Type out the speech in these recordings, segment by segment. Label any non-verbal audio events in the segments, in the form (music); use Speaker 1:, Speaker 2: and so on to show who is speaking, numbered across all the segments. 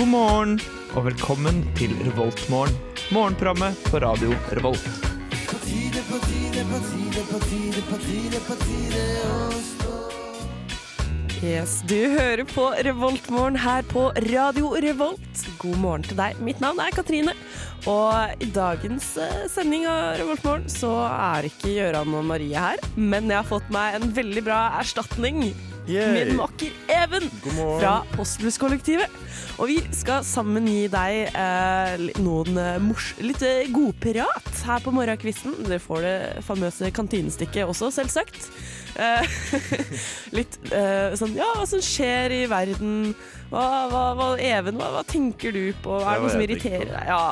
Speaker 1: God morgen og velkommen til Revoltmorgen. Morgenprogrammet på radio Revolt.
Speaker 2: Yes, Du hører på Revoltmorgen her på Radio Revolt. God morgen til deg. Mitt navn er Katrine. Og i dagens eh, sending av Revoltmorgen så er ikke Gøran og Marie her, men jeg har fått meg en veldig bra erstatning. Min makker Even fra Postbusskollektivet. Og vi skal sammen gi deg eh, noen eh, mors litt eh, godprat her på morgenkvisten. Dere får det famøse kantinestykket også, selvsagt. Eh, (laughs) litt eh, sånn Ja, hva som skjer i verden? Hva, hva, hva Even, hva, hva tenker du på? Er det noe som irriterer deg? Ja,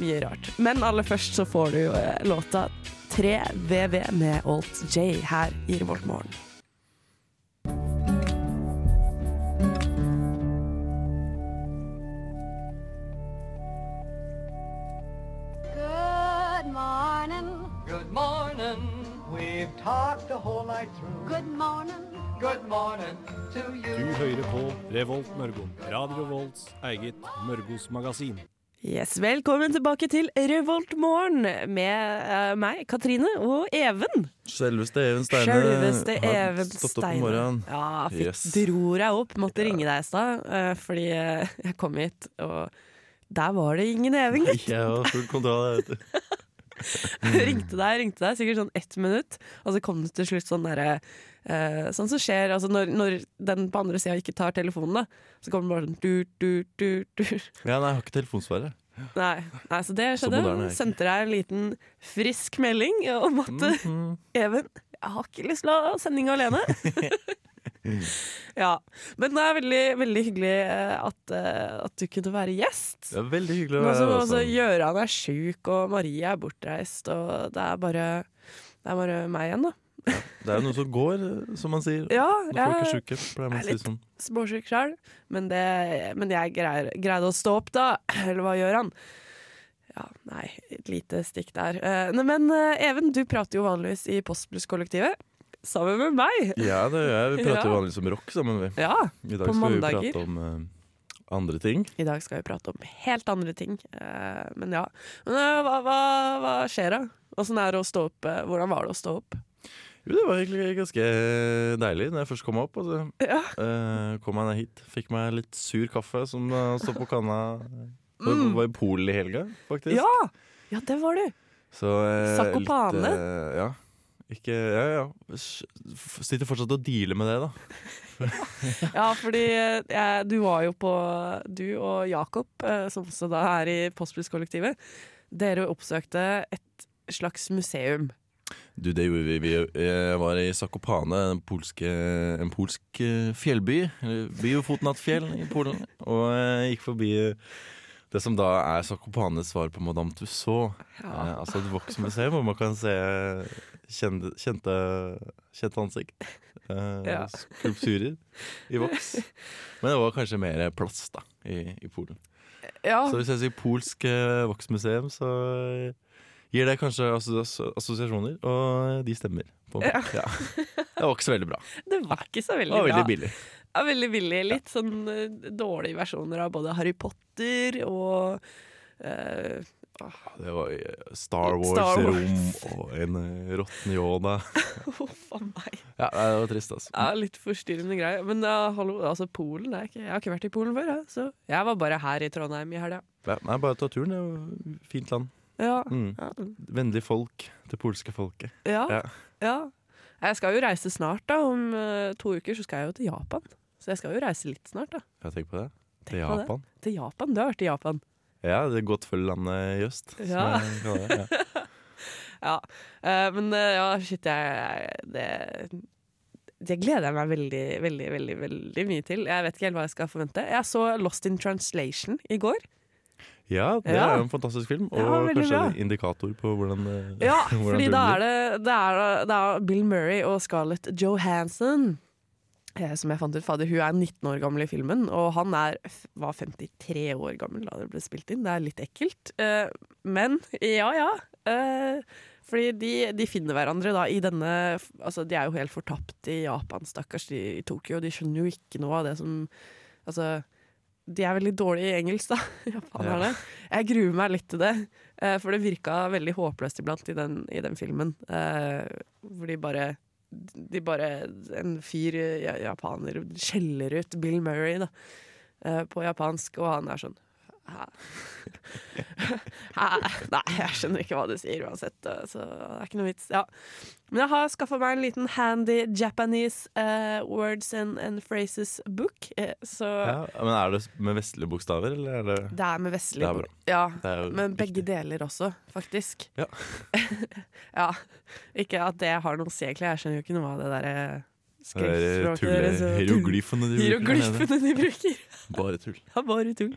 Speaker 2: mye rart. Men aller først så får du eh, låta 3VV med Alt J her i Revoltmorgen.
Speaker 3: Revolt Mørgo. Radio Volts eget Mørgos magasin.
Speaker 2: Yes, Velkommen tilbake til Revolt morgen med uh, meg, Katrine, og Even.
Speaker 4: Selveste Even Steine
Speaker 2: Selveste
Speaker 4: har
Speaker 2: Even
Speaker 4: stått opp om
Speaker 2: Steine.
Speaker 4: morgenen.
Speaker 2: Ja, fikk,
Speaker 4: Yes.
Speaker 2: dro deg opp. Måtte ringe deg i stad, uh, fordi eh, jeg kom hit, og der var det ingen Even, gitt.
Speaker 4: Jeg har full kontroll. jeg vet du. (laughs)
Speaker 2: ringte deg, ringte deg, sikkert sånn ett minutt, og så kom det til slutt sånn derre eh, Sånn som skjer altså når, når den på andre sida ikke tar telefonen, da. Så kommer det bare sånn du, du, du, du.
Speaker 4: Ja, nei, jeg har ikke telefonsvarer.
Speaker 2: Nei, nei, så det skjedde.
Speaker 4: jeg.
Speaker 2: Sendte deg en liten frisk melding om at
Speaker 4: Mhm. (laughs)
Speaker 2: Even, jeg har ikke lyst til å ha sending alene. (laughs) (laughs) ja, Men det er veldig, veldig hyggelig eh, at, eh, at du kunne være gjest.
Speaker 4: Det er veldig hyggelig å være her.
Speaker 2: altså,
Speaker 4: Altså.
Speaker 2: Gøran er sjuk, og Marie er bortreist, og det er bare, det er bare meg igjen, da.
Speaker 4: Det er jo noe som går, eh, som man sier. (laughs)
Speaker 2: Ja,
Speaker 4: Når folk er
Speaker 2: jeg
Speaker 4: sjuke, pleier man
Speaker 2: er
Speaker 4: å si
Speaker 2: litt-
Speaker 4: sånn.
Speaker 2: er småsjuk sjøl, men, men jeg greier, greide å stå opp, da. (clears throat) Eller hva gjør han? Ja, nei, et lite stikk der. Men Even, du prater jo vanligvis i Postblusskollektivet. Sammen med meg.
Speaker 4: Ja, det gjør jeg. Vi prater (laughs)
Speaker 2: Ja.
Speaker 4: vanligvis om rock sammen. Vi.
Speaker 2: Ja,
Speaker 4: I dag
Speaker 2: På
Speaker 4: skal vi prate om uh, andre ting.
Speaker 2: I dag skal vi prate om helt andre ting. Uh, men ja. Men, uh, hva, hva, hva skjer da? Åssen er det å stå opp? Hvordan var det å stå opp?
Speaker 4: Jo, det var egentlig ganske deilig når jeg først kom opp. Altså. (laughs)
Speaker 2: Ja.
Speaker 4: Kom meg ned hit. Fikk meg litt sur kaffe som står på kanna.
Speaker 2: Mm.
Speaker 4: var i Polen i helga, faktisk.
Speaker 2: Ja! Ja, det var du.
Speaker 4: Så,
Speaker 2: Zakopane?
Speaker 4: litt, ja. Ikke Ja, ja. Sitter fortsatt og dealer med det, da. (laughs)
Speaker 2: Ja, fordi eh, jeg, du var jo på Du og Jakob, eh, som også da er i Postblusskollektivet, dere oppsøkte et slags museum.
Speaker 4: Du, det gjorde vi. vi var i Zakopane, en, polske, en polsk eh, fjellby. By i Polen. Og gikk forbi eh, det som da er Zakopanes svar på Madame Tussauds. Ja. altså et voksmuseum hvor man kan se kjente, kjente, kjente ansikt. (laughs) Eh,
Speaker 2: Ja.
Speaker 4: Skulpturer i voks. (laughs) Men det var kanskje mer plass da i, i Polen.
Speaker 2: Ja,
Speaker 4: Så hvis jeg sier polsk eh, voksmuseum, så eh, gir det kanskje assosiasjoner, og de stemmer.
Speaker 2: Ja.
Speaker 4: Ja. Det var ikke så veldig bra. (laughs)
Speaker 2: det var ikke så
Speaker 4: Det
Speaker 2: veldig
Speaker 4: var
Speaker 2: bra.
Speaker 4: veldig billig.
Speaker 2: Ja, veldig billig. Litt sånn eh, dårlige versjoner av både Harry Potter og eh,
Speaker 4: Det var eh, Star Wars,
Speaker 2: Star Wars.
Speaker 4: rom og en uh, råtten Yoda. (laughs)
Speaker 2: Huff a meg.
Speaker 4: Ja, det var trist, altså.
Speaker 2: Ja, litt forstyrrende greier. Men ja, hallo, altså Polen er ikke, Jeg har ikke vært i Polen før, jeg. Så jeg var bare her i Trondheim i helga.
Speaker 4: Ja, nei, bare ta turen. Det er jo fint land.
Speaker 2: Ja.
Speaker 4: Mm.
Speaker 2: Ja.
Speaker 4: Vennlig folk. Det polske folket.
Speaker 2: Ja.
Speaker 4: Ja.
Speaker 2: ja. Jeg skal jo reise snart, da. Om uh, to uker så skal jeg jo til Japan. Så jeg skal jo reise litt snart, da.
Speaker 4: Jeg tenker på det. Til
Speaker 2: Japan. det.
Speaker 4: Japan.
Speaker 2: Til Japan? Du har vært i Japan.
Speaker 4: Ja, det er godt følge landet i øst. som
Speaker 2: Ja.
Speaker 4: jeg kaller det. Ja. (laughs)
Speaker 2: Ja. Eh, men uh, ja, shit, jeg det, det gleder jeg meg veldig, veldig, veldig veldig mye til. Jeg vet ikke helt hva jeg skal forvente. Jeg så Lost in Translation i går.
Speaker 4: Ja, det
Speaker 2: Ja.
Speaker 4: er jo en fantastisk film, og
Speaker 2: Ja,
Speaker 4: kanskje
Speaker 2: bra.
Speaker 4: en indikator på hvordan,
Speaker 2: Ja, (laughs)
Speaker 4: hvordan
Speaker 2: fordi da er det, det, er, det er Bill Murray og Scarlett Johansson. Eh, som jeg fant ut, fader, Hun er 19 år gammel i filmen, og han er, var 53 år gammel da det ble spilt inn. Det er litt ekkelt. Eh, men ja, ja. Eh, fordi de, de finner hverandre da i denne Altså, de er jo helt fortapt i Japan, stakkars, de i Tokyo. De skjønner jo ikke noe av det som Altså de er veldig dårlige i engelsk, da, (laughs) japanerne. Jeg gruer meg litt til det, for det virka veldig håpløst iblant i den, i den filmen. Hvor de bare de bare En fyr, japaner, skjeller ut Bill Murray da, eh, på japansk, og han er sånn Hæ? (laughs) Hæ? Nei, jeg skjønner ikke hva du sier uansett, eh, så det er ikke noe vits. Ja. Men jeg har skaffa meg en liten handy Japanese uh, words and, and phrases-book. Eh, så
Speaker 4: Ja, men Er det med vestlige bokstaver, eller er det
Speaker 2: det er med
Speaker 4: vestlige
Speaker 2: vestlig
Speaker 4: er.
Speaker 2: Ja, men begge
Speaker 4: viktig.
Speaker 2: deler også, faktisk.
Speaker 4: Ja. (laughs)
Speaker 2: ja. Ikke at det har noe å si, egentlig. Jeg skjønner jo ikke noe av det derre
Speaker 4: Det er
Speaker 2: skriftspråket deres
Speaker 4: hieroglyfene de bruker.
Speaker 2: Hieroglyfene de bruker. (laughs)
Speaker 4: Bare tull.
Speaker 2: Ja, bare tull.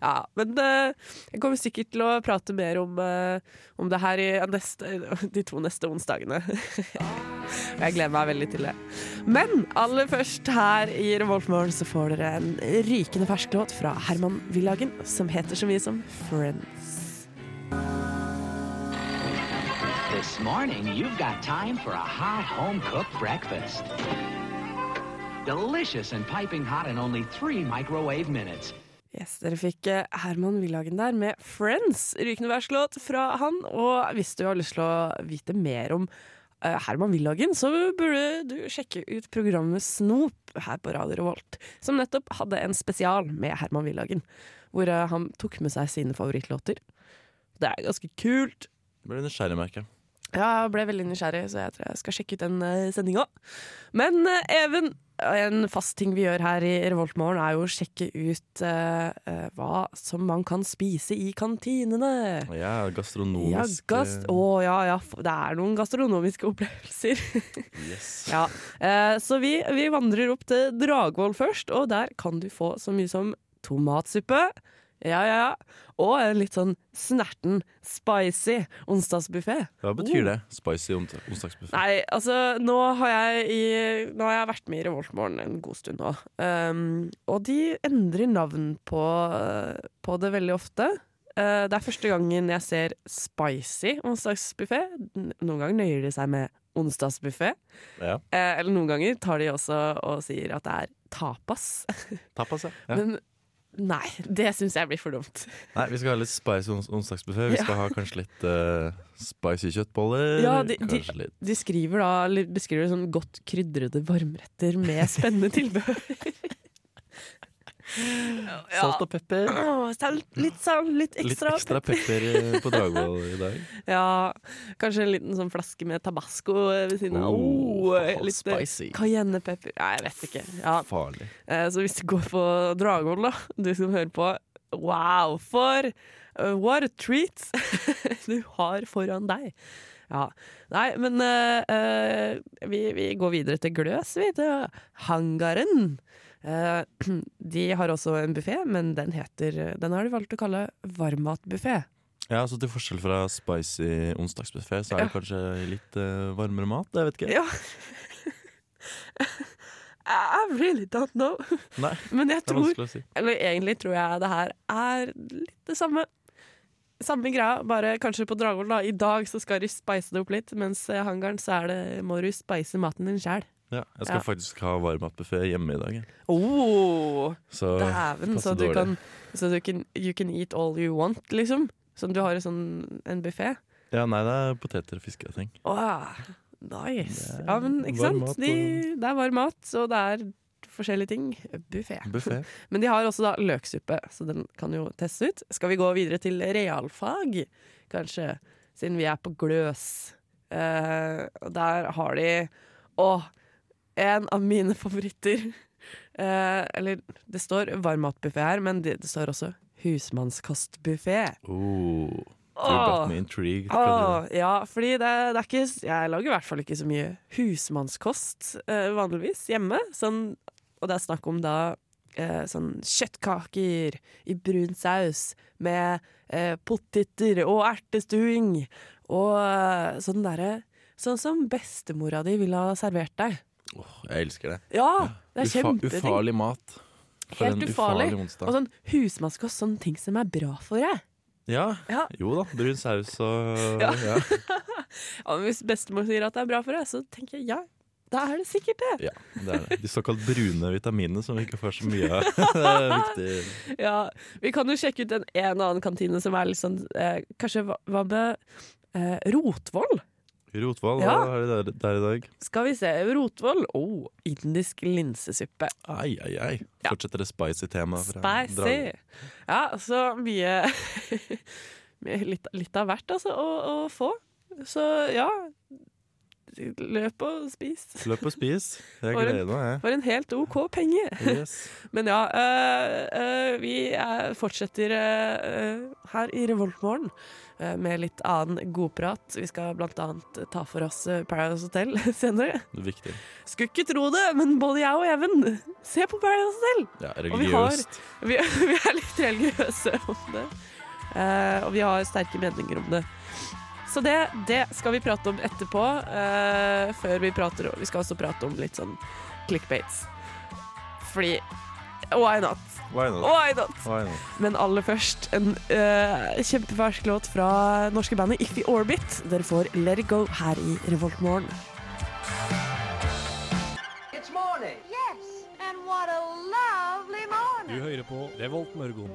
Speaker 2: Ja, men uh, jeg kommer sikkert til å prate mer om, uh, om det her i neste, (laughs) de to neste onsdagene. Og (laughs) jeg gleder meg veldig til det. Men aller først her i Revoltmorgen så får dere en rykende fersk låt fra Herman Villagen som heter så mye som Friends.
Speaker 5: This morning, you've got time for a hot home cooked breakfast. Delicious and piping hot in only three microwave minutes.
Speaker 2: Yes, Dere fikk eh, Herman Villagen der med Friends, rykende fersk låt fra han. Og hvis du har lyst til å vite mer om eh, Herman Villagen, så burde du sjekke ut programmet Snop her på Radio Revolt, som nettopp hadde en spesial med Herman Villagen, hvor eh, han tok med seg sine favorittlåter. Det er ganske kult.
Speaker 4: Det blir nysgjerrig, merker jeg.
Speaker 2: Ja, jeg ble veldig nysgjerrig, så jeg tror jeg skal sjekke ut den uh, sendinga. Men eh, Even, en fast ting vi gjør her i Revoltmorgen, er jo å sjekke ut eh, eh, hva som man kan spise i kantinene.
Speaker 4: Ja,
Speaker 2: Ja,
Speaker 4: gastronomisk
Speaker 2: gast oh, ja, ja, det er noen gastronomiske (laughs) opplevelser.
Speaker 4: Yes. (laughs)
Speaker 2: ja. Uh, så vi, vi vandrer opp til Dragvoll først, og der kan du få så mye som tomatsuppe. Ja, ja, ja. Og en litt sånn snerten, spicy onsdagsbuffé.
Speaker 4: Hva betyr det? Spicy ons- onsdagsbuffé?
Speaker 2: Nei, altså nå har jeg, i, nå har jeg vært med i Revoltmorgen en god stund nå. Um, og de endrer navn på, på det veldig ofte. Uh, det er første gangen jeg ser spicy onsdagsbuffé. Noen ganger nøyer de seg med onsdagsbuffé.
Speaker 4: Ja.
Speaker 2: Uh, eller noen ganger tar de også og sier at det er tapas.
Speaker 4: Tapas, ja. (laughs) ja.
Speaker 2: Men nei, det syns jeg blir for dumt.
Speaker 4: Nei, vi skal ha litt spicy ons onsdagsbuffé. Vi
Speaker 2: Ja.
Speaker 4: skal ha kanskje litt uh, spicy kjøttboller.
Speaker 2: Ja, de- de-
Speaker 4: litt
Speaker 2: De skriver da, beskriver det som godt krydrede varmretter med spennende tilbehør.
Speaker 4: Salt og pepper.
Speaker 2: Ja, litt salt, litt
Speaker 4: Litt
Speaker 2: ekstra.
Speaker 4: ekstra pepper eh, på Dragvoll i dag. (laughs)
Speaker 2: Ja, kanskje en liten sånn flaske med tabasco ved siden av.
Speaker 4: Oh,
Speaker 2: Oh, litt eh,
Speaker 4: spicy.
Speaker 2: cayennepepper. Nei, jeg vet ikke. Ja.
Speaker 4: Farlig.
Speaker 2: eh, Så hvis du går på Dragvoll, da, du som hører på, wow, for uh, what a treat (laughs) du har foran deg. Ja. Nei, men uh, eh, vi, vi går videre til Gløs, vi, til Hangaren. Eh, (clears throat) de har også en buffé, men den heter Den har de valgt å kalle varmmatbuffé.
Speaker 4: Ja, så Til forskjell fra spicy onsdagsbuffé, så er det
Speaker 2: Ja.
Speaker 4: kanskje litt uh, varmere mat? Jeg vet ikke.
Speaker 2: Ja. I really don't know.
Speaker 4: Nei,
Speaker 2: Men jeg tror
Speaker 4: si.
Speaker 2: Eller egentlig tror jeg det her er litt det samme. Samme greia, bare kanskje på Dragvoll. da I dag så skal de spice det opp litt, mens i hangaren så er det, må du spice maten din sjæl.
Speaker 4: Ja, jeg skal
Speaker 2: Ja.
Speaker 4: faktisk ha varmmatbuffé hjemme i dag.
Speaker 2: Oh,
Speaker 4: Så
Speaker 2: Dæven, så du
Speaker 4: dårlig.
Speaker 2: kan Så du can, you can eat all you want, liksom? Sånn du har sånn en buffé?
Speaker 4: Ja, nei, det er poteter og fiske og ting.
Speaker 2: Åh, nice.
Speaker 4: Er
Speaker 2: Ja, men ikke sant? De, det er varm mat, og det er forskjellige ting. Buffé. (laughs) Men de har også da løksuppe, så den kan jo testes ut. Skal vi gå videre til realfag, kanskje, siden vi er på Gløs. Uh, der har de Å, en av mine favoritter. Eh, eller det står varmmatbuffé her, men det, det står også husmannskostbuffé.
Speaker 4: Oh.
Speaker 2: Åh, ja, fordi det, det er ikke Jeg lager i hvert fall ikke så mye husmannskost eh, vanligvis hjemme. Sånn, og det er snakk om da eh, sånn kjøttkaker i brun saus med eh, poteter og ertestuing. Og eh, sånn derre Sånn som bestemora di ville ha servert deg.
Speaker 4: Åh, jeg elsker det.
Speaker 2: Ja! Det er
Speaker 4: Ufa
Speaker 2: kjempeting.
Speaker 4: ufarlig mat. For
Speaker 2: Helt ufarlig.
Speaker 4: ufarlig.
Speaker 2: Og sånn husmannskost, sånne ting som er bra for deg.
Speaker 4: Ja,
Speaker 2: Ja.
Speaker 4: jo da. Brun saus og
Speaker 2: Ja. (laughs)
Speaker 4: ja.
Speaker 2: Ja, hvis bestemor sier at det er bra for deg, så tenker jeg ja, da er det sikkert det.
Speaker 4: Ja, det er det. De såkalt brune vitaminene som vi ikke får så mye av. (laughs) Det er viktig.
Speaker 2: Ja, Vi kan jo sjekke ut en, en og annen kantine som er litt sånn eh, Kanskje hva med eh, Rotvoll?
Speaker 4: Rotvoll,
Speaker 2: Ja.
Speaker 4: hva har de der, der i dag?
Speaker 2: Skal vi se. Rotvoll. Oh, indisk linsesuppe.
Speaker 4: Ai, ai, ai. Fortsetter det spicy temaet.
Speaker 2: Spicy. Ja, så mye, (laughs) mye litt, litt av hvert, altså, å, å få. Så ja. Løp og spis.
Speaker 4: Løp og spis. Jeg gleder meg, jeg.
Speaker 2: For en helt OK penge.
Speaker 4: Yes. (laughs)
Speaker 2: Men ja, øh, øh, vi er, fortsetter øh, her i Revoltmorgen med litt annen godprat. Vi skal blant annet ta for oss Paradise Hotel (laughs) senere.
Speaker 4: Er viktig.
Speaker 2: Skulle ikke tro det, men både jeg og Even ser på Paradise Hotel.
Speaker 4: Ja,
Speaker 2: Og vi har-
Speaker 4: religiøst.
Speaker 2: Vi, (laughs) vi er litt religiøse om det. Uh, og vi har sterke meninger om det. Så det, det skal vi prate om etterpå. Uh, før vi prater Vi skal også prate om litt sånn clickbates. Fordi Why not?
Speaker 4: Why not?
Speaker 2: Why not?
Speaker 4: Why not?
Speaker 2: Men aller først en uh, kjempefersk låt fra norske bandet Iffy Orbit. Dere får Let It Go her i Revoltmorgen.
Speaker 6: It's morning.
Speaker 7: Yes, and what a lovely morning.
Speaker 3: Du hører på Revolt Mørgon.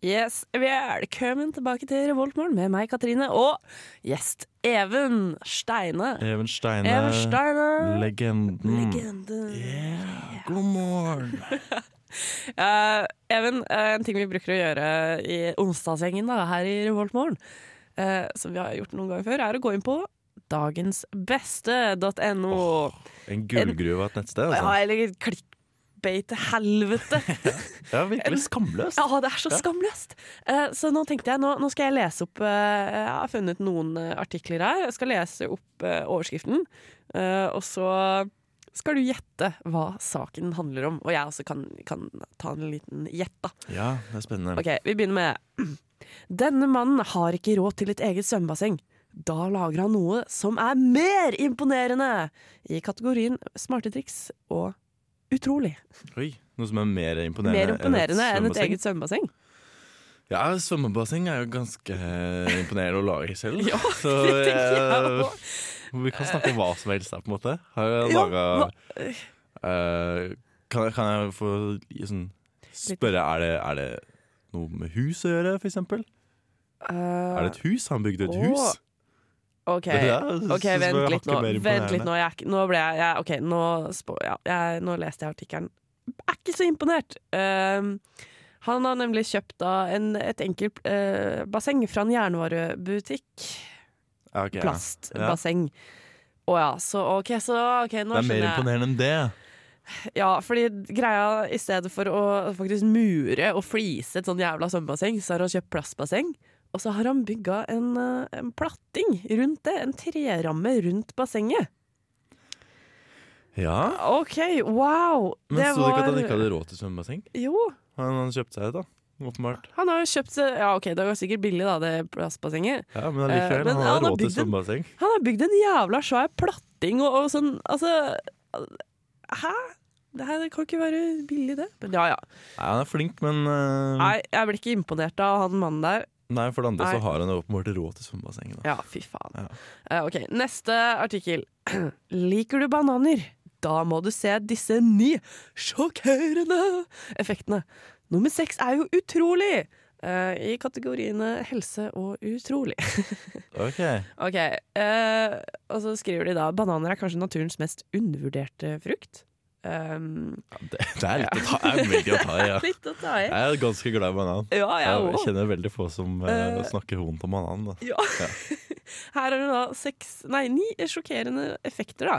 Speaker 2: Yes, Velkommen tilbake til Revoltmorgen med meg, Katrine, og gjest Even Steine.
Speaker 4: Even Steine.
Speaker 2: Even Steine.
Speaker 4: Legenden.
Speaker 2: Legenden.
Speaker 4: Yeah. God morgen. (laughs)
Speaker 2: uh, Even, uh, en ting vi bruker å gjøre i onsdagsgjengen da, her i Revoltmorgen, uh, som vi har gjort noen ganger før, er å gå inn på dagensbeste.no.
Speaker 4: En gullgruve av et nettsted,
Speaker 2: Ja,
Speaker 4: eller
Speaker 2: eller clickbait til helvete. (laughs)
Speaker 4: er virkelig skamløst.
Speaker 2: Ja, det er så skamløst! Eh, så nå tenkte jeg, nå, nå skal jeg lese opp eh, Jeg har funnet noen eh, artikler her. Jeg skal lese opp overskriften, og så skal du gjette hva saken handler om. Og jeg også kan, kan ta en liten gjett, da.
Speaker 4: Ja, det er spennende.
Speaker 2: Ok, vi begynner med (clears throat) Denne mannen har ikke råd til et eget svømmebasseng. Da lager han noe som er mer imponerende i kategorien smarte triks og utrolig.
Speaker 4: Oi, noe som er mer imponerende,
Speaker 2: Mer imponerende enn et
Speaker 4: svømmebasseng.
Speaker 2: eget svømmebasseng.
Speaker 4: Ja, svømmebasseng er jo ganske eh, imponerende å lage selv. (laughs)
Speaker 2: Ja,
Speaker 4: Så
Speaker 2: det tenker jeg
Speaker 4: eh,
Speaker 2: også.
Speaker 4: vi kan snakke om hva som helst her, på en måte. Har jeg
Speaker 2: Ja,
Speaker 4: laga
Speaker 2: uh,
Speaker 4: kan, jeg- kan jeg få sånn spørre er det, er det noe med hus å gjøre, for eksempel? Er det et hus? Han bygd et
Speaker 2: å,
Speaker 4: hus?
Speaker 2: OK,
Speaker 4: Det der
Speaker 2: ok,
Speaker 4: synes jeg
Speaker 2: vent litt nå. Vent litt nå. Jeg, nå ble jeg, jeg OK, nå, ja, jeg, nå leste jeg artikkelen. Er ikke så imponert. Um, han har nemlig kjøpt da en, et enkelt uh, basseng fra en jernvarebutikk.
Speaker 4: Okay, Plastbasseng. ja.
Speaker 2: Å ja, så OK, så ok, nå
Speaker 4: Det er mer imponerende enn det.
Speaker 2: Ja, fordi greia i stedet for å faktisk mure og flise et sånn jævla svømmebasseng, så har han kjøpt plastbasseng. Og så har han bygga en, eh, en platting rundt det. En treramme rundt bassenget.
Speaker 4: Ja,
Speaker 2: OK, wow!
Speaker 4: Men sto det ikke at han ikke hadde råd til svømmebasseng?
Speaker 2: Jo,
Speaker 4: Han, han kjøpte seg et, da. Åpenbart.
Speaker 2: han har jo kjøpt seg Ja, OK, det var sikkert billig, da, det plastbassenget.
Speaker 4: Ja, Men allikevel,
Speaker 2: Eh,
Speaker 4: han
Speaker 2: han
Speaker 4: har råd til svømmebasseng.
Speaker 2: Han har bygd en jævla svær platting og, og sånn Altså Hæ? Det her kan ikke være billig, det. Men ja, ja.
Speaker 4: Nei, han er flink, men uh...
Speaker 2: Nei, jeg blir ikke imponert av han mannen der.
Speaker 4: Nei, for det andre
Speaker 2: Nei.
Speaker 4: så har han åpenbart råd til svømmebasseng. da.
Speaker 2: Ja, fy faen.
Speaker 4: Ja.
Speaker 2: Eh, ok, Neste artikkel. (clears throat) Liker du bananer? Da må du se disse ni sjokkerende effektene. Nummer seks er jo utrolig! eh, I kategoriene helse og utrolig. (laughs)
Speaker 4: Ok.
Speaker 2: ok, eh, Og så skriver de da bananer er kanskje naturens mest undervurderte frukt. Um,
Speaker 4: Ja, det, det er litt å ta velger å ta i, ja. (laughs)
Speaker 2: Litt å ta i.
Speaker 4: Jeg er ganske glad i banan.
Speaker 2: Ja, jeg
Speaker 4: Jeg kjenner veldig få som Eh, snakker vondt om banan.
Speaker 2: Ja. (laughs) Her er det da seks, nei, ni sjokkerende effekter da,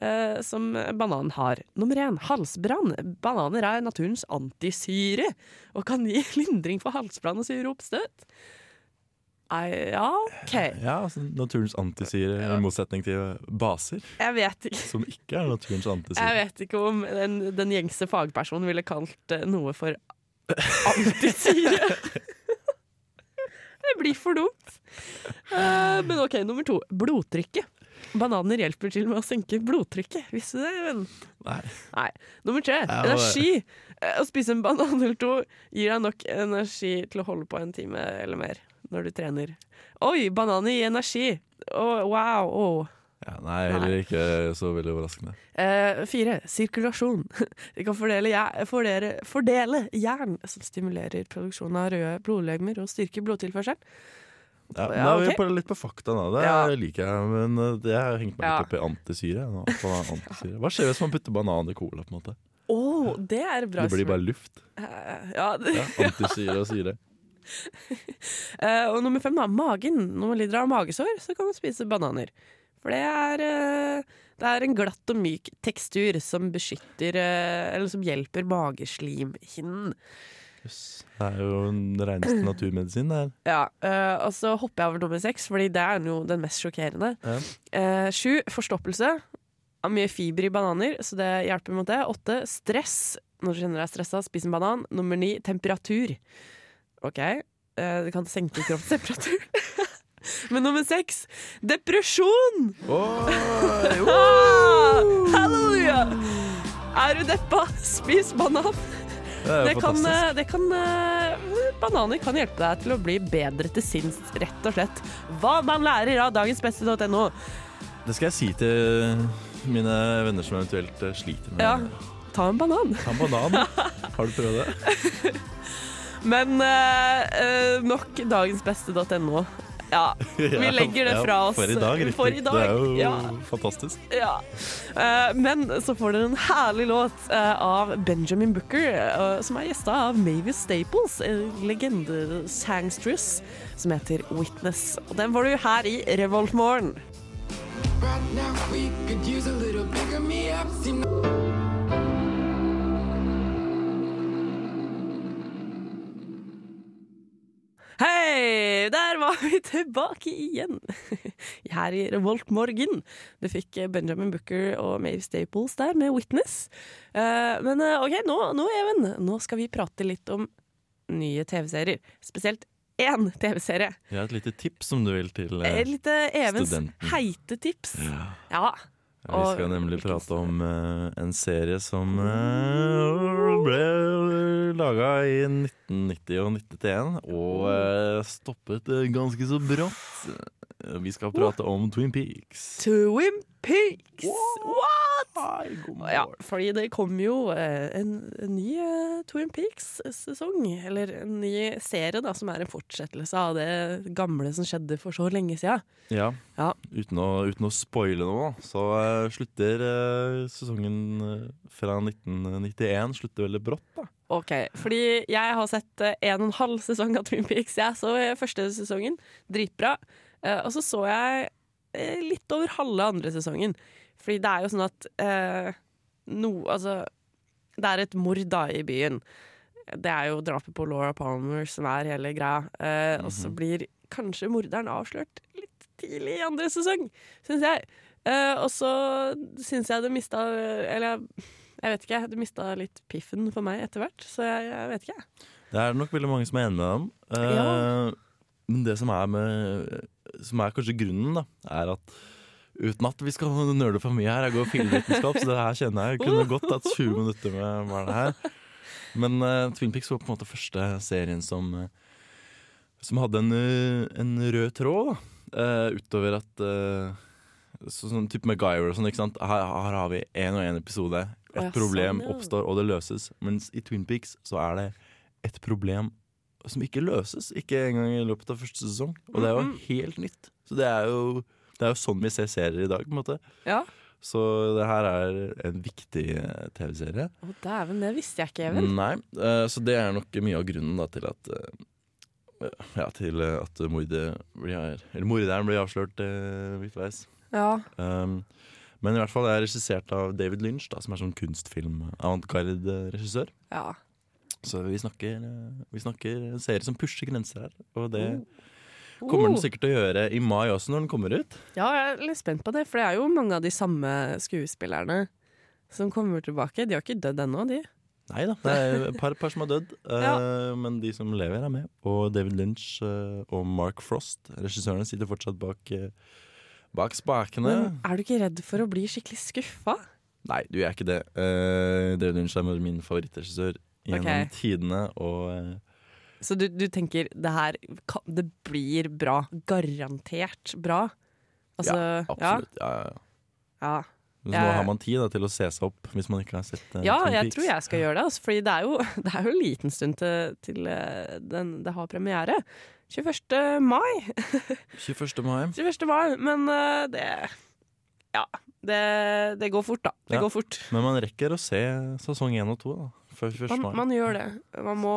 Speaker 2: uh, som bananen har. Nummer én, halsbrann. Bananer er naturens antisyre og kan gi (laughs) lindring for halsbrann og syreoppstøt. Nei, ja, OK. (laughs)
Speaker 4: Ja, altså Naturens antisyre
Speaker 2: Ja.
Speaker 4: i motsetning til baser,
Speaker 2: Jeg vet ikke.
Speaker 4: som ikke er naturens (laughs)
Speaker 2: Jeg vet ikke om den, den gjengse fagpersonen ville kalt eh, noe for antisyre. (laughs) det blir for dumt. Uh, men OK, nummer to. Blodtrykket. Bananer hjelper til med å senke blodtrykket. Visste du det, venn?
Speaker 4: Nei.
Speaker 2: Nei. Nummer tre. Energi. Eh, Å spise en banan eller to gir deg nok energi til å holde på en time eller mer når du trener. Oi, bananer gir energi. Å, wow. Oh.
Speaker 4: Ja, nei, heller ikke så veldig overraskende.
Speaker 2: Eh, fire, sirkulasjon. (laughs) Vi kan fordele, jern, fordele, fordele jern som stimulerer produksjonen av røde blodlegemer og styrker blodtilførselen.
Speaker 4: Ja,
Speaker 2: Ja,
Speaker 4: nå er vi
Speaker 2: er
Speaker 4: på litt på fakta nå. Det
Speaker 2: Ja.
Speaker 4: liker jeg, men uh, det har hengt meg
Speaker 2: Ja.
Speaker 4: litt opp i antisyre. antisyre. Hva skjer hvis man putter banan i cola? på en måte?
Speaker 2: Å, det er bra.
Speaker 4: Det blir bare luft.
Speaker 2: Uh, ja,
Speaker 4: Ja, antisyre og syre. (laughs)
Speaker 2: Eh, og nummer fem, da. Magen. Når man lider av magesår, så kan man spise bananer. For det er, eh, det er en glatt og myk tekstur som beskytter eh, Eller som hjelper mageslimhinnen.
Speaker 4: Jøss. Det er jo den reneste (clears throat) naturmedisin, det her.
Speaker 2: Ja, og så hopper jeg over nummer seks, Fordi det er jo den mest sjokkerende.
Speaker 4: Ja.
Speaker 2: Sju, forstoppelse. Av mye fiber i bananer, så det hjelper mot det. Åtte, stress. Når du kjenner deg stressa, spis en banan. Nummer ni, temperatur. OK, eh, det kan senke kroppstemperatur. (laughs) Men nummer seks, depresjon! Oh, (laughs) halleluja! Er du deppa, spis banan.
Speaker 4: det
Speaker 2: Det kan, eh, det kan, eh, bananer kan hjelpe deg til å bli bedre til sinns, rett og slett. Hva man lærer av dagensbeste.no.
Speaker 4: Det skal jeg si til mine venner som eventuelt sliter med
Speaker 2: Ja, ta en banan.
Speaker 4: Ta en banan. (laughs) Har du prøvd det?
Speaker 2: Men eh, eh, nok dagensbeste.no. (laughs) Ja, vi legger det fra oss.
Speaker 4: For i dag, riktig.
Speaker 2: For i dag,
Speaker 4: Det er jo
Speaker 2: ja.
Speaker 4: fantastisk.
Speaker 2: Ja. Uh, men så får dere en herlig låt uh, av Benjamin Booker, uh, som er gjesta av Mavis Staples, en legende-sangstress, som heter Witness. Og den får du her i Revoltmorgen.
Speaker 8: Right
Speaker 2: Hei! Der var vi tilbake igjen. (laughs) Her i Revoltmorgen. Du fikk eh, Benjamin Booker og Maeve Staples der med Witness. Eh, men eh, OK, nå, nå, Even, nå skal vi prate litt om nye TV-serier. Spesielt én TV-serie.
Speaker 4: Jeg har et lite tips som du vil til eh,
Speaker 2: Et lite Evens
Speaker 4: studenten.
Speaker 2: heite tips.
Speaker 4: ja.
Speaker 2: Ja.
Speaker 4: Vi skal nemlig prate om uh, en serie som uh, ble laga i 1990 og 1991, og uh, stoppet ganske så brått. Eh, Vi skal prate om Twin Peaks.
Speaker 2: Twin Peaks! What?!
Speaker 4: Hei,
Speaker 2: Ja, fordi det kom jo eh, en, en ny eh, Twin Peaks-sesong. Eller en ny serie da, som er en fortsettelse av det gamle som skjedde for så lenge siden.
Speaker 4: Ja.
Speaker 2: Ja.
Speaker 4: Uten, å, uten å spoile noe, så slutter sesongen fra 1991 slutter veldig brått. da.
Speaker 2: Ok, fordi jeg har sett en og en halv sesong av Twin Peaks. Jeg så første sesongen, dritbra. Eh, og så så jeg uh, litt over halve andre sesongen. Fordi det er jo sånn at uh, no, altså, Det er et mord da i byen. Det er jo drapet på Laura Palmer som er hele greia. Eh, Og så blir kanskje morderen avslørt litt tidlig i andre sesong, syns jeg. Og så syns jeg det mista Eller jeg vet ikke, det mista litt piffen for meg etter hvert. Så jeg, jeg vet ikke.
Speaker 4: Det er nok veldig mange som er enig med dem. Eh,
Speaker 2: Ja.
Speaker 4: Men det som er, med, som er kanskje grunnen, da, er at uten at vi skal nøle for mye her, jeg går filmvitenskap, så det her kjenner jeg kunne godt hatt 20 minutter med, med det her. Men uh, Twin Peaks var på en måte første serien som, eh, som hadde en, eh, en rød tråd. Eh, utover at uh, så, Sånn type MacGyver og sånn, ikke sant. Her, her har vi én og én episode. Et problem
Speaker 2: sånn,
Speaker 4: oppstår, og det løses. Mens i Twin Peaks så er det et problem som ikke løses. Ikke engang i løpet av første sesong. Og det er jo helt nytt. Så det er jo, det er jo sånn vi ser serier i dag, på en måte.
Speaker 2: Ja.
Speaker 4: Så det her er en viktig eh, TV-serie.
Speaker 2: Å, dæven, det visste jeg ikke, Even.
Speaker 4: Nei, eh, så det er nok mye av grunnen da, til at eh, ja, til at mordet blir, eller morderen blir avslørt eh, midtveis.
Speaker 2: Ja.
Speaker 4: Um, men i hvert fall det er regissert av David Lynch, da, som er sånn kunstfilm-avantgarde-regissør.
Speaker 2: ja.
Speaker 4: Så vi snakker, eh, vi snakker en serie som pusher grenser her. Og det
Speaker 2: Oh.
Speaker 4: kommer den sikkert til å gjøre i mai også, når den kommer ut.
Speaker 2: Ja, jeg er litt spent på det, for det er jo mange av de samme skuespillerne som kommer tilbake. De har ikke dødd ennå, de.
Speaker 4: Nei da, det er et par, par som har dødd, (laughs) eh,
Speaker 2: Ja.
Speaker 4: men de som lever, er med. Og David Lynch eh, og Mark Frost, regissørene, sitter fortsatt bak, eh, bak spakene.
Speaker 2: Men er du ikke redd for å bli skikkelig skuffa?
Speaker 4: Nei, du er ikke det. Eh, David Lynch er min favorittregissør gjennom
Speaker 2: okay.
Speaker 4: tidene. Og eh,
Speaker 2: Så du, du tenker det her Det blir bra. Garantert bra. Altså,
Speaker 4: ja, absolutt. Ja, ja, ja.
Speaker 2: Ja. Så
Speaker 4: nå har man tid da, til å se seg opp hvis man ikke har sett uh,
Speaker 2: Ja, jeg tror jeg skal gjøre det. Altså, fordi det er, jo, (laughs) det er jo en liten stund til, til eh, den, det har premiere. 21. mai. (laughs)
Speaker 4: 21. mai.
Speaker 2: 21. mai. Men uh, det Ja. Det, det går fort, da. Det
Speaker 4: Ja.
Speaker 2: går fort.
Speaker 4: Men man rekker å se sesong 1 og 2 da, før 21.
Speaker 2: Man,
Speaker 4: mai.
Speaker 2: man gjør det. Man må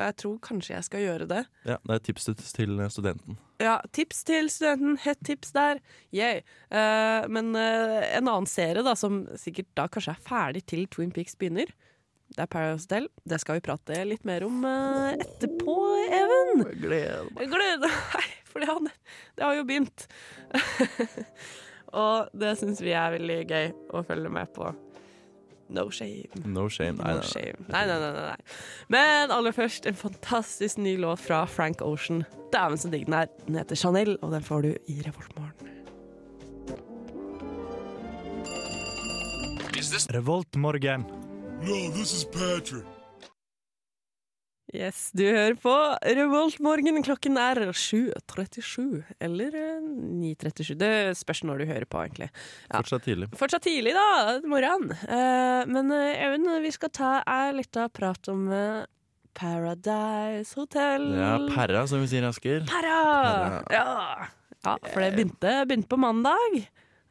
Speaker 2: Jeg tror kanskje jeg skal gjøre det.
Speaker 4: Ja, det er et tips til- studenten.
Speaker 2: Ja, tips til studenten. Hett tips der. Yay. Uh, men uh, en annen serie da, som sikkert da kanskje er ferdig til Twin Peaks begynner, det er Paradise Hotel. Det skal vi prate litt mer om uh, etterpå, Even.
Speaker 4: Gled
Speaker 2: Jeg gleder meg, for det har, det har jo begynt. (laughs) Og det syns vi er veldig gøy å følge med på. No shame.
Speaker 4: No shame. Nei,
Speaker 2: No
Speaker 4: nei,
Speaker 2: shame. Nei, nei, nei, nei, nei. Men aller først en fantastisk ny låt fra Frank Ocean. Dæven så digg den er. Den heter Chanel, og den får du i Revoltmorgen.
Speaker 1: Revoltmorgen.
Speaker 2: Yes, du hører på Revoltmorgen. Klokken er 7.37, eller eh, 9.37. Det spørs når du hører på, egentlig. Ja.
Speaker 4: Fortsatt tidlig.
Speaker 2: Fortsatt tidlig, da. Morgen. Uh, men eh, Even, vi skal ta ei lita prat om uh, Paradise Hotel.
Speaker 4: Ja, Perra, som vi sier i Asker.
Speaker 2: Perra. Ja. ja, for det begynte, begynte på mandag.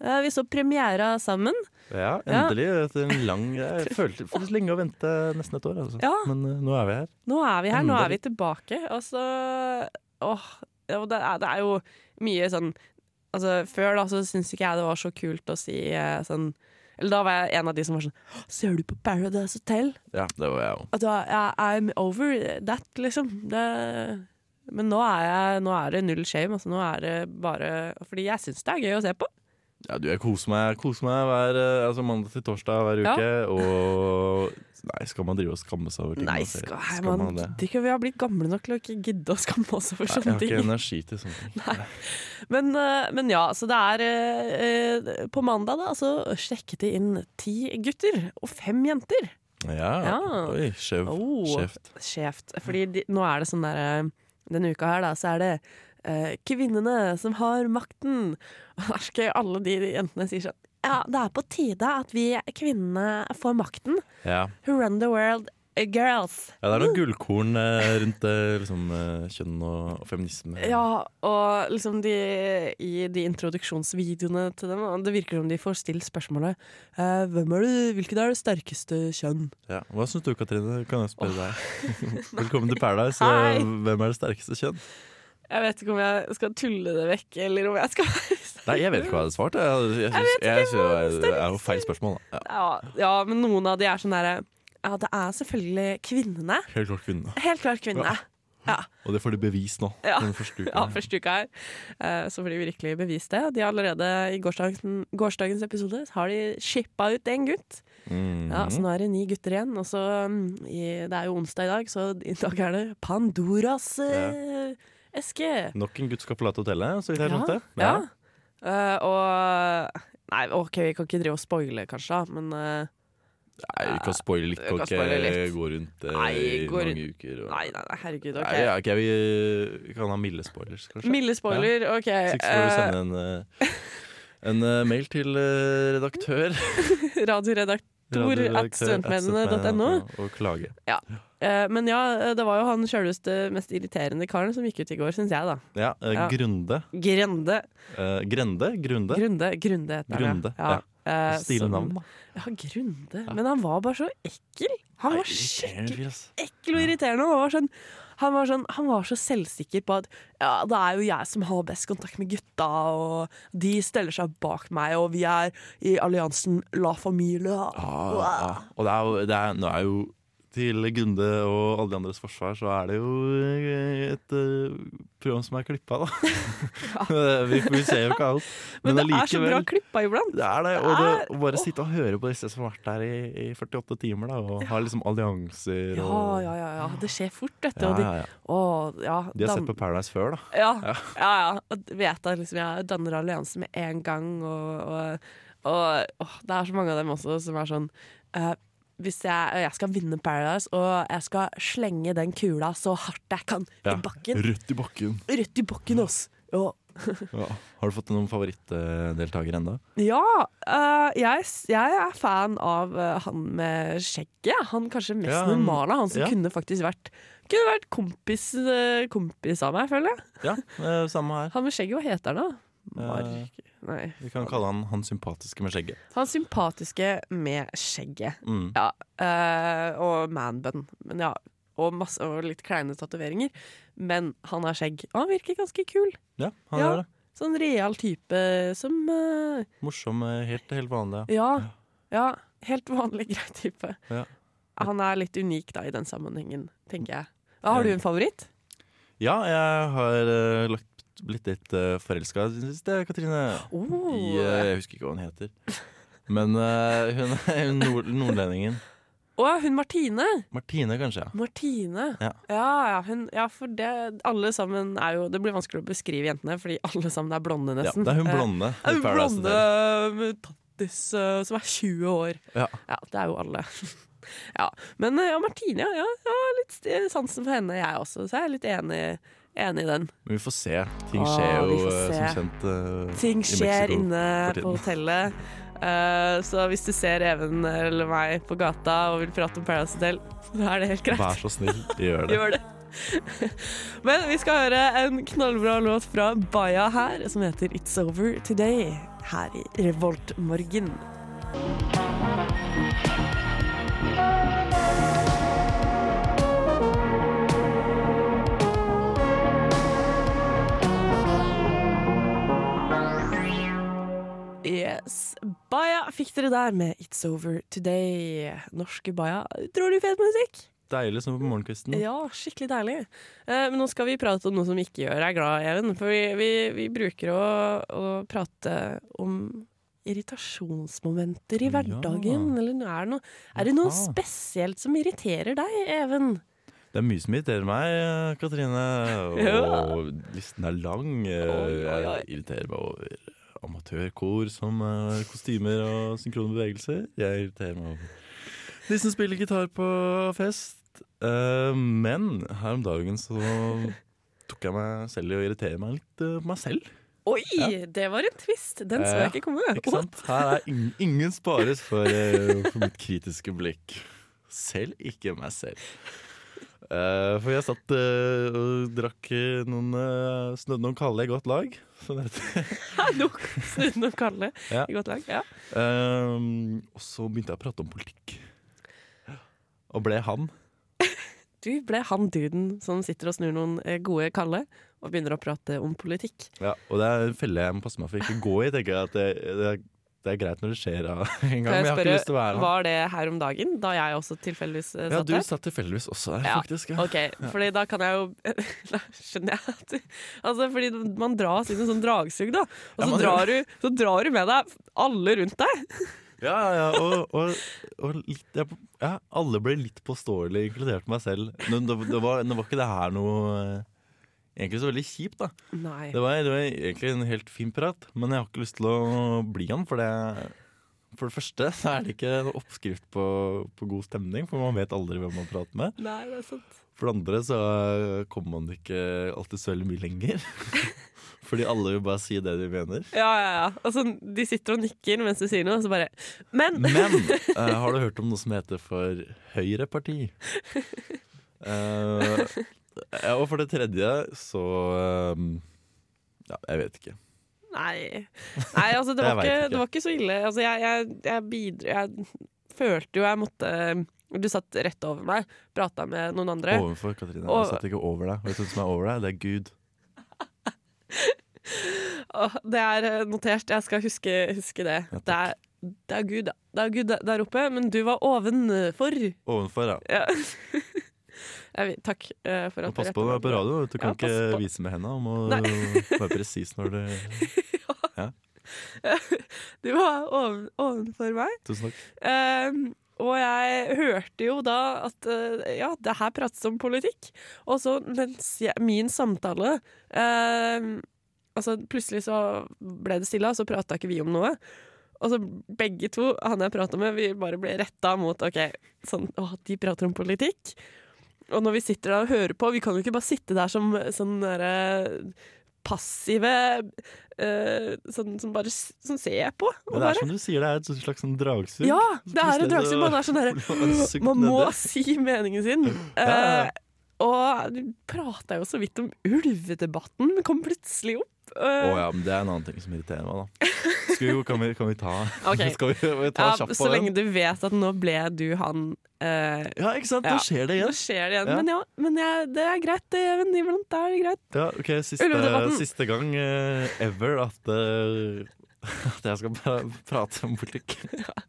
Speaker 2: Uh, vi så premiera sammen.
Speaker 4: Ja, endelig. Etter en lang Jeg følte faktisk lenge å vente nesten et år, altså.
Speaker 2: Ja.
Speaker 4: Men uh, nå er vi her.
Speaker 2: Nå er vi her, nå er vi tilbake. Og så Åh, det, er, det er jo mye sånn Altså, før da så syns ikke jeg det var så kult å si eh, sånn Eller da var jeg en av de som var sånn Ser du på Paradise Hotel?
Speaker 4: Ja, det var jeg òg.
Speaker 2: I'm over that, liksom. Det, men nå er, jeg, nå er det null shame. Altså, nå er det bare Fordi jeg syns det er gøy å se på.
Speaker 4: Ja, du, jeg koser meg, koser meg hver eh, altså mandag til torsdag hver
Speaker 2: Ja.
Speaker 4: uke. Og nei, skal man drive og skamme seg over ting?
Speaker 2: Nei,
Speaker 4: man ser?
Speaker 2: skal,
Speaker 4: Skal
Speaker 2: man,
Speaker 4: man det?
Speaker 2: gidder ikke, vi har blitt gamle nok til å ikke gidde å skamme oss over
Speaker 4: Nei, jeg har ikke
Speaker 2: ting.
Speaker 4: energi til sånne ting. (laughs)
Speaker 2: Men, eh, men ja, så det er eh, På mandag da, så sjekket de inn ti gutter og fem jenter.
Speaker 4: Ja,
Speaker 2: Ja.
Speaker 4: oi, skjevt.
Speaker 2: Oh.
Speaker 4: Skjevt.
Speaker 2: Fordi de, nå er det sånn derre Denne uka her, da, så er det eh, kvinnene som har makten. (laughs) Og der skal alle de jentene sier sånn Ja, det er på tide at vi kvinnene får makten.
Speaker 4: Ja.
Speaker 2: Who run the world, eh, girls.
Speaker 4: ja, det er noen gullkorn eh, rundt eh, liksom, eh, kjønn og, og feminisme.
Speaker 2: Ja, og liksom de i de introduksjonsvideoene til dem, og det virker som de får stilt spørsmålet eh, hvem er du, Hvilket er det sterkeste kjønn?
Speaker 4: Ja. Hva syns du, Katrine? Kan jeg spørre deg? (laughs) Velkommen til Paradise.
Speaker 2: Hei.
Speaker 4: Eh, Hvem er det sterkeste kjønn?
Speaker 2: Jeg vet ikke om jeg skal tulle det vekk, eller om jeg skal (laughs)
Speaker 4: Nei, jeg vet ikke hva jeg hadde svart. Jeg, jeg, jeg, det er jo feil spørsmål. Ja.
Speaker 2: ja, ja, men noen av de er sånn derre Ja, det er selvfølgelig kvinnene.
Speaker 4: Helt klart kvinnene.
Speaker 2: Helt klart kvinnene. Ja.
Speaker 4: Og det får de bevist nå.
Speaker 2: Ja.
Speaker 4: Første uka.
Speaker 2: Ja, første uka her. Eh, Så får de virkelig bevist det. De har allerede i gårsdagens, gårsdagens episode har de shippa ut en gutt.
Speaker 4: Mm.
Speaker 2: Ja, Så nå er det ni gutter igjen. Og så mm, Det er jo onsdag i dag, så i dag er det Pandoras eh, eske.
Speaker 4: Nok en gutt skal forlate hotellet, så vidt jeg skjønte.
Speaker 2: Ja. Eh, og Nei, OK, vi kan ikke drive og spoile, kanskje, men uh,
Speaker 4: Nei, vi kan spoile litt
Speaker 2: Vi kan
Speaker 4: ikke
Speaker 2: spoile litt.
Speaker 4: gå rundt uh,
Speaker 2: Nei,
Speaker 4: i
Speaker 2: gå
Speaker 4: mange uker. Og...
Speaker 2: Nei, nei, nei, herregud. OK.
Speaker 4: Nei, ja, ok, vi, vi kan ha milde spoilers, kanskje.
Speaker 2: Milde spoiler, OK.
Speaker 4: Hvis ikke så får du
Speaker 2: eh,
Speaker 4: sende en, eh, en eh, mail til eh, redaktør. (laughs)
Speaker 2: Radioredaktor at studentmennene.no.
Speaker 4: og- klage.
Speaker 2: Eh, men ja, det var jo han sjølveste mest irriterende karen som gikk ut i går, syns jeg, da.
Speaker 4: Ja, eh,
Speaker 2: Ja.
Speaker 4: Grunde.
Speaker 2: Grende.
Speaker 4: Eh, Grende? Grunde?
Speaker 2: Grunde, Grunde heter han,
Speaker 4: ja.
Speaker 2: ja. Eh,
Speaker 4: Stilig navn, da.
Speaker 2: Ja, Grunde. Men han var bare så ekkel. Han var skikkelig ekkel og irriterende. Han var, sånn, han, var sånn, han var så selvsikker på at ja, det er jo jeg som har best kontakt med gutta, og de steller seg bak meg, og vi er i alliansen La Familie.
Speaker 4: Ja, ja. Og det er jo, det er, nå er jo til Gunde og alle de andres forsvar, så er det jo eh, et eh, program som er klippa, da. (laughs) (laughs) vi, vi ser jo ikke alt.
Speaker 2: Men,
Speaker 4: Men,
Speaker 2: det er så bra klippa iblant.
Speaker 4: Det er det. Og det, å bare sitte og høre på disse som har vært der i, i 48 timer, da, og har liksom allianser
Speaker 2: Ja,
Speaker 4: og
Speaker 2: ja, ja, ja. Det skjer fort, vet du.
Speaker 4: Ja,
Speaker 2: og de,
Speaker 4: ja, ja.
Speaker 2: Ja,
Speaker 4: De har
Speaker 2: dan-
Speaker 4: sett på Paradise før, da.
Speaker 2: Ja, ja, ja. Og vet at liksom, jeg danner allianse med en gang, og, og, og å, det er så mange av dem også som er sånn eh, hvis jeg, jeg skal vinne Paradise, og jeg skal slenge den kula så hardt jeg kan
Speaker 4: Ja.
Speaker 2: i bakken
Speaker 4: Rødt i bakken.
Speaker 2: Rødt i bakken, ass! Og (laughs)
Speaker 4: Ja. Har du fått noen favorittdeltakere ennå?
Speaker 2: Ja, Uh, jeg, jeg er fan av uh, han med skjegget. Han kanskje mest
Speaker 4: Ja, han-
Speaker 2: normale. Han som
Speaker 4: ja.
Speaker 2: kunne faktisk vært Kunne vært kompis, uh, kompis av meg, føler jeg.
Speaker 4: Ja, samme her.
Speaker 2: Han med skjegget, hva heter han da? Mark Nei.
Speaker 4: Vi kan kalle han han sympatiske med skjegget.
Speaker 2: Han sympatiske med skjegget.
Speaker 4: Mm.
Speaker 2: Ja, Uh, og manbun. Men ja, og, masse, og litt kleine tatoveringer. Men han har skjegg. Og han virker ganske kul.
Speaker 4: Ja, han
Speaker 2: Ja.
Speaker 4: det.
Speaker 2: Sånn real type som uh,
Speaker 4: Morsom, eh, helt, helt vanlig.
Speaker 2: Ja. Ja, helt vanlig grei type.
Speaker 4: Ja.
Speaker 2: Han er litt unik da i den sammenhengen, tenker jeg. Da har du en favoritt?
Speaker 4: Ja, jeg har uh, lagt, blitt litt uh, forelska i det siste, Katrine.
Speaker 2: Oh.
Speaker 4: I, uh, jeg husker ikke hva hun heter. Men uh, hun er nord nordlendingen.
Speaker 2: Å, hun Martine.
Speaker 4: Martine, kanskje. ja.
Speaker 2: Martine.
Speaker 4: Ja.
Speaker 2: Ja, ja, hun, ja, for det Alle sammen er jo Det blir vanskelig å beskrive jentene, fordi alle sammen er blonde,
Speaker 4: Ja,
Speaker 2: nesten.
Speaker 4: det er hun
Speaker 2: Eh,
Speaker 4: blonde.
Speaker 2: Ja,
Speaker 4: i
Speaker 2: hun
Speaker 4: Paradise
Speaker 2: blonde med tattis uh, som er 20 år.
Speaker 4: Ja.
Speaker 2: det er jo alle. (laughs) ja. Men eh, ja, Martine, ja, ja, jeg litt sansen for henne, jeg også. Så jeg er litt enig, enig i den.
Speaker 4: Men vi får se. Ting skjer
Speaker 2: vi
Speaker 4: jo eh, som kjent uh,
Speaker 2: Ting
Speaker 4: i
Speaker 2: skjer
Speaker 4: Mexico
Speaker 2: inne på hotellet. Uh, så hvis du ser Even eller meg på gata og vil prate om Paradise Hotel, så er det helt greit.
Speaker 4: Vær så snill, gjør det. (laughs)
Speaker 2: Gjør det. Men vi skal høre en knallbra låt fra Baya her, som heter It's Over Today, her i Revoltmorgen. Yes. Baya fikk dere der med It's Over Today. Norske Baya. Utrolig fet musikk.
Speaker 4: Deilig som på morgenkvisten.
Speaker 2: Ja, skikkelig deilig. Eh, men nå skal vi prate om noe som ikke gjør deg glad, Even. For vi, vi, vi bruker å, å prate om irritasjonsmomenter i
Speaker 4: Ja.
Speaker 2: hverdagen. Eller er det, noe, er det noe spesielt som irriterer deg, Even?
Speaker 4: Det er mye som irriterer meg, Katrine. Katrine.
Speaker 2: Ja.
Speaker 4: Og listen er lang. Jeg irriterer meg over amatørkor som har kostymer og synkrone bevegelser. Jeg irriterer meg over de som spiller gitar på fest. Eh, men her om dagen så tok jeg meg selv i å irritere meg litt eh, på meg selv.
Speaker 2: Oi, det var en twist! Den så jeg ikke komme.
Speaker 4: Ikke sant? Her er ingen, ingen spares for, eh, for mitt kritiske blikk. Selv ikke meg selv. Eh, for jeg satt uh, og drakk eh, noen uh, Snudde noen kalde i godt lag. (laughs) Som noen heter.
Speaker 2: Hallo! Snudd noe kalle (laughs)
Speaker 4: Ja.
Speaker 2: i godt lag. Ja.
Speaker 4: Ehm, og så begynte jeg å prate om politikk. Og ble han.
Speaker 2: Du ble han duden som sitter og snur noen gode kalle og begynner å prate om politikk.
Speaker 4: Ja, og det er en felle jeg må passe meg for ikke å gå i. tenker jeg at det, det, er, det er greit når det skjer (laughs) en gang, men
Speaker 2: jeg
Speaker 4: har ikke lyst til å være han.
Speaker 2: Var det her om dagen, da jeg også tilfeldigvis eh,
Speaker 4: Ja, du satt tilfeldigvis også der,
Speaker 2: Ja,
Speaker 4: faktisk. Ja.
Speaker 2: Ok, fordi da kan jeg jo (laughs) Da skjønner jeg at Altså, fordi man dras inn i en sånn dragsug, da. Og så,
Speaker 4: ja,
Speaker 2: drar du, så drar du med deg alle rundt deg. (laughs)
Speaker 4: Ja, ja, og, og, og litt, ja, alle ble litt påståelig, inkludert meg selv. Det, det, var, nå var ikke det her noe Egentlig så veldig kjipt, da. Det var, det var egentlig en helt fin prat, men jeg har ikke lyst til å bli han. For det, for det første så er det ikke en oppskrift på, på god stemning, for man vet aldri hvem man prater med.
Speaker 2: Nei, det er sant.
Speaker 4: For det andre så kommer man ikke alltid så veldig mye lenger. (laughs) Fordi alle vil bare si det de mener.
Speaker 2: Ja, ja, ja. Altså, de sitter og nikker mens du sier noe, og så bare Men!
Speaker 4: Men uh, (laughs) har du hørt om noe som heter for Høyreparti? (laughs) Eh, ja, og for det tredje så eh, Ja, jeg vet ikke.
Speaker 2: Nei. Nei, altså, det (laughs) var, ikke,
Speaker 4: ikke.
Speaker 2: det var ikke så ille. Altså, jeg, jeg, jeg bidro Jeg følte jo jeg måtte Du satt rett over meg, prata med noen andre.
Speaker 4: Overfor Katrine.
Speaker 2: Og-
Speaker 4: Jeg satt ikke over deg. Vet du hvem som er over deg? Det er Gud. (laughs)
Speaker 2: Det er eh, notert. Jeg skal huske, huske det.
Speaker 4: Ja,
Speaker 2: det, er, det er Gud, da. Det er Gud der oppe, men du var ovenfor.
Speaker 4: Ovenfor, ja.
Speaker 2: Ja. (laughs) Jeg takk uh, for
Speaker 4: at
Speaker 2: at
Speaker 4: pass
Speaker 2: du
Speaker 4: på
Speaker 2: rettet
Speaker 4: deg på radio. Du kan
Speaker 2: Ja,
Speaker 4: ikke vise med henda. Du må være presis når du (laughs) (laughs)
Speaker 2: Du var oven, ovenfor meg.
Speaker 4: Tusen takk.
Speaker 2: Ehm, og jeg hørte jo da at eh, ja, det her prates om politikk. Og så mens jeg, min samtale ehm, Altså plutselig så ble det stille, og så prata ikke vi om noe. Og så begge to, han jeg prata med, vi bare ble retta mot OK, sånn, å, de prater om politikk. Og når vi sitter der og hører på, vi kan jo ikke bare sitte der som sånn derre passive uh, sånn, som bare som ser på.
Speaker 4: Men det er
Speaker 2: bare-
Speaker 4: som du sier, det er et slags sånn dragsug.
Speaker 2: Ja, det er et dragsug. Man er sånn (laughs) derre Man må si meningen sin. Eh, og du prata jo så vidt om ulvedebatten, men kom plutselig opp.
Speaker 4: Å uh, oh, ja, men det er en annen ting som irriterer meg, da. (laughs) Vi, kan, vi, kan vi ta (laughs)
Speaker 2: okay.
Speaker 4: Skal vi, vi ta
Speaker 2: ja, så lenge du vet at nå ble du han eh,
Speaker 4: Ja, ikke sant?
Speaker 2: Ja.
Speaker 4: Skjer det
Speaker 2: Nå
Speaker 4: igjen.
Speaker 2: skjer det igjen.
Speaker 4: Ja.
Speaker 2: Men ja, men det er greit, det, men Iblant er det greit.
Speaker 4: Ja, ok, Siste, siste gang uh, ever at, uh, (laughs) at jeg skal pra prate om politikk,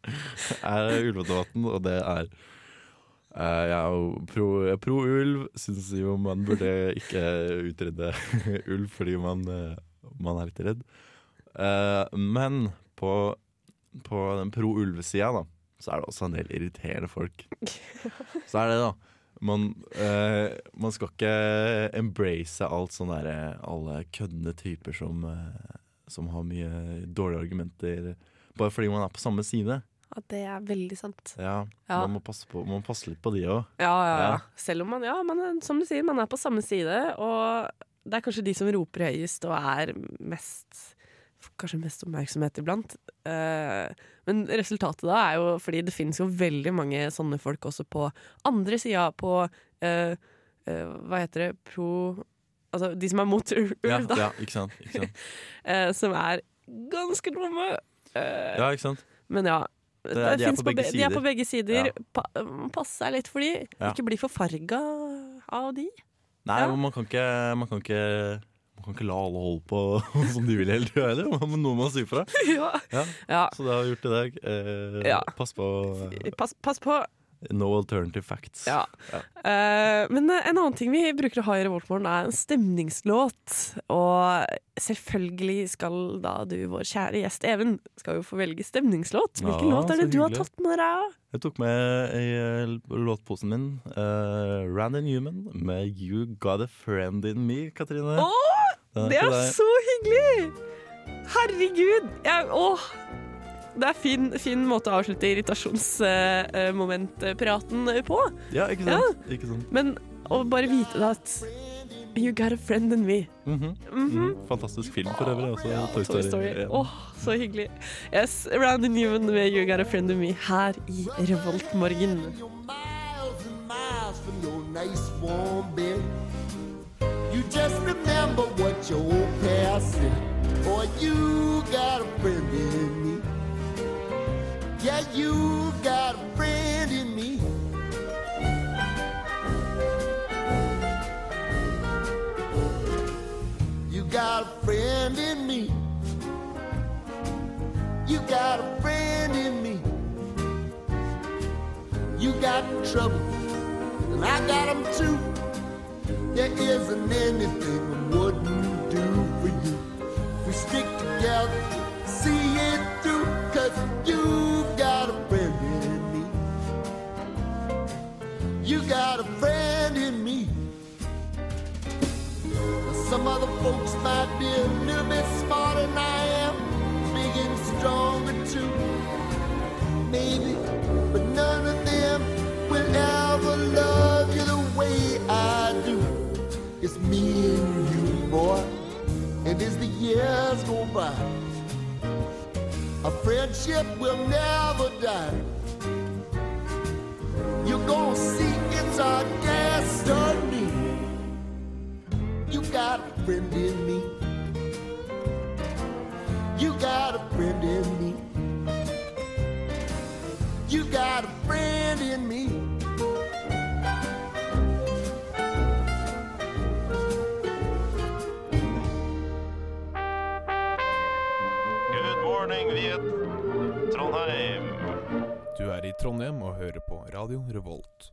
Speaker 4: (laughs) er ulvedebatten, og det er eh, Jeg er jo pro, jeg er pro ulv. Syns jo man burde ikke utrydde ulv fordi man, man er litt redd. Eh, men på, på den pro ulv-sida, da, så er det også en del irriterende folk. (laughs) Så er det, da. Man, uh, man skal ikke embrace alt sånn derre Alle køddende typer som, uh, som har mye dårlige argumenter bare fordi man er på samme side.
Speaker 2: Ja, det er veldig sant.
Speaker 4: Ja,
Speaker 2: Ja.
Speaker 4: Man, må på, man må passe litt på de òg.
Speaker 2: Ja, ja, ja. Selv om man, ja, man som du sier, man er på samme side, og det er kanskje de som roper høyest og er mest Kanskje mest oppmerksomhet iblant. Eh, men resultatet da er jo fordi det finnes jo veldig mange sånne folk også på andre sida, på eh, eh, Hva heter det? Pro Altså de som er mot ulv,
Speaker 4: Ja,
Speaker 2: da.
Speaker 4: ja, ikke sant? Ikke sant? (laughs)
Speaker 2: som er ganske dumme.
Speaker 4: Ja, ikke sant?
Speaker 2: Men ja.
Speaker 4: Det det de er på
Speaker 2: be- De er på begge sider.
Speaker 4: Ja.
Speaker 2: Pa, pass deg litt for de.
Speaker 4: Ja.
Speaker 2: Ikke bli forfarga av de.
Speaker 4: Nei,
Speaker 2: Ja.
Speaker 4: man kan ikke Man kan ikke man kan ikke la alle holde på (laughs) som de vil hele tida heller. Må noe man sier fra. (laughs)
Speaker 2: ja.
Speaker 4: Ja.
Speaker 2: ja.
Speaker 4: Så det har vi gjort i dag. Eh,
Speaker 2: Ja.
Speaker 4: Pass på eh,
Speaker 2: Pass, pass på.
Speaker 4: no alternative facts.
Speaker 2: Ja.
Speaker 4: Ja.
Speaker 2: Eh, men eh, en annen ting vi bruker å ha i Revoltmorgen, er en stemningslåt. Og selvfølgelig skal da du, vår kjære gjest Even, skal jo få velge stemningslåt. Hvilken låt er det du har tatt med deg?
Speaker 4: Jeg tok med i eh, låtposen min uh, Randy Newman med You Got A Friend In Me, Katrine.
Speaker 2: Å,
Speaker 4: Den
Speaker 2: det er så hyggelig! Herregud! Jeg, åh. Det er fin, fin måte å avslutte irritasjonsmomentpraten på.
Speaker 4: Ja, ikke sant? Ikke sant?
Speaker 2: Men å bare vite at You got a friend in me.
Speaker 4: Mm
Speaker 2: -hmm.
Speaker 4: Mm -hmm. Fantastisk film for øvrig. Også, Toy
Speaker 2: Toy
Speaker 4: Story.
Speaker 2: Story. Oh, så hyggelig. Yes, Randy Newman med You Got a Friend in Me her i Revoltmorgen.
Speaker 9: miles and miles from your nice warm bed. You just remember what your old past said. Boy, you got a friend in me. Yeah, you got a friend in me. You got a friend in me. You got a friend in me. You got trouble, and I got them too. There isn't anything I wouldn't do for you. We stick together, see it through, cause you got a friend in me. You got a friend in me. Now, some other folks might be a little bit smarter than I am, big and stronger too. Me and you, boy, and as the years go by, a friendship will never die. You're gonna see it's our destiny. You got a friend in me. You got a friend in me. You got a friend in me.
Speaker 10: Good morning, Viet. Trondheim.
Speaker 3: Du er i Trondheim og hører på Radio Revolt.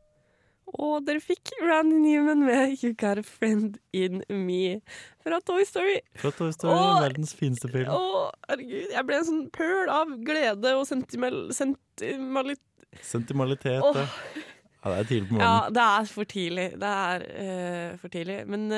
Speaker 2: Og dere fikk Randy Newman med You Got a Friend in Me fra Toy Story.
Speaker 4: Fra Toy Story,
Speaker 2: og,
Speaker 4: verdens fineste film.
Speaker 2: Å, herregud. Jeg ble en sånn pøl av glede og sentimal... Sentimalit...
Speaker 4: Sentimalitet. Ja. Ja, det er tidlig på morgenen.
Speaker 2: Ja, det er for tidlig. Det er uh, for tidlig. Men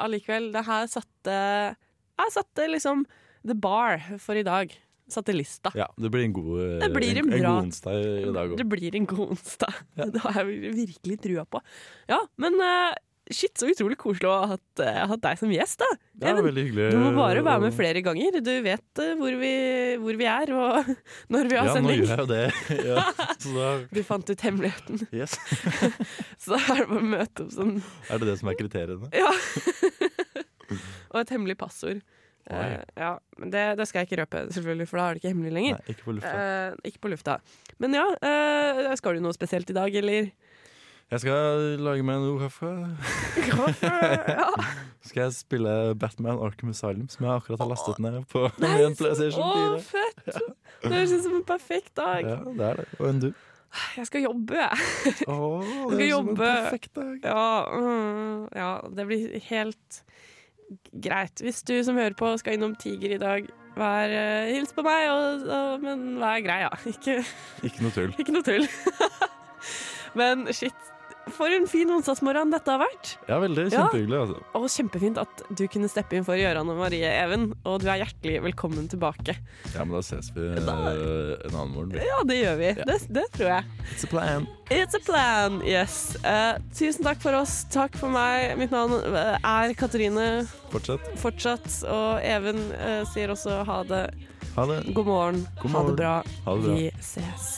Speaker 2: allikevel, uh, det her satte Jeg satte liksom the bar for i dag. Satte lista.
Speaker 4: Ja, det blir en god, eh,
Speaker 2: Det blir en
Speaker 4: en,
Speaker 2: bra-
Speaker 4: god onsdag i dag
Speaker 2: Det blir en god onsdag. (laughs) Det har jeg virkelig trua på. Ja, men uh, shit, så utrolig koselig å ha hatt, uh, hatt deg som gjest, da.
Speaker 4: Ja,
Speaker 2: Even,
Speaker 4: veldig hyggelig.
Speaker 2: Du må bare være med flere ganger. Du vet uh, hvor vi, hvor vi er, og (laughs) når vi har
Speaker 4: Ja, nå gjør jeg jo det. (laughs) Ja,
Speaker 2: Du fant ut hemmeligheten.
Speaker 4: Yes.
Speaker 2: Så da er det bare å møte opp sånn
Speaker 4: Er det det som er kriteriene?
Speaker 2: Ja. og et hemmelig passord. Eh, ja, men det, det skal jeg ikke røpe, selvfølgelig, for da er det ikke hemmelig lenger.
Speaker 4: Nei, ikke på.
Speaker 2: Eh, ikke på lufta. Men ja, uh, skal du noe spesielt i dag, eller?
Speaker 4: Jeg skal lage meg noe kaffe. (laughs)
Speaker 2: kaffe ja. (laughs)
Speaker 4: Skal jeg spille Batman Arkham Asylum, som jeg akkurat har lastet ned på (laughs)
Speaker 2: Nei,
Speaker 4: en PlayStation
Speaker 2: Å, fett! Ja. Det høres ut som en perfekt dag.
Speaker 4: Ja, det er det. Og enn du?
Speaker 2: Jeg skal jobbe, jeg. Jeg
Speaker 4: det
Speaker 2: skal
Speaker 4: er som en perfekt dag.
Speaker 2: Ja, mm, ja, det blir helt greit. Hvis du som hører på skal innom Tiger i dag, vær, uh, hils på meg, og, og, men vær grei, ja. (laughs) Ikke,
Speaker 4: Ikke noe tull.
Speaker 2: ikke noe tull. (laughs) men shit, for en fin onsdagsmorgen dette har vært.
Speaker 4: Ja, veldig.
Speaker 2: Ja.
Speaker 4: Kjempehyggelig. Altså.
Speaker 2: Og kjempefint at du kunne steppe inn for Gøran og Marie Even. Og du er hjertelig velkommen tilbake.
Speaker 4: Ja, men da ses vi da... en annen morgen.
Speaker 2: Ja, det gjør vi. Det, det tror jeg.
Speaker 4: It's a plan.
Speaker 2: It's a plan, yes. Uh, tusen takk for oss. Takk for meg. Mitt navn eh, er Katrine
Speaker 4: Fortsett.
Speaker 2: fortsatt. Og Even uh, sier også ha det.
Speaker 4: Ha det.
Speaker 2: God morgen.
Speaker 4: God
Speaker 2: Ha det.
Speaker 4: Ha det bra.
Speaker 2: Vi ses.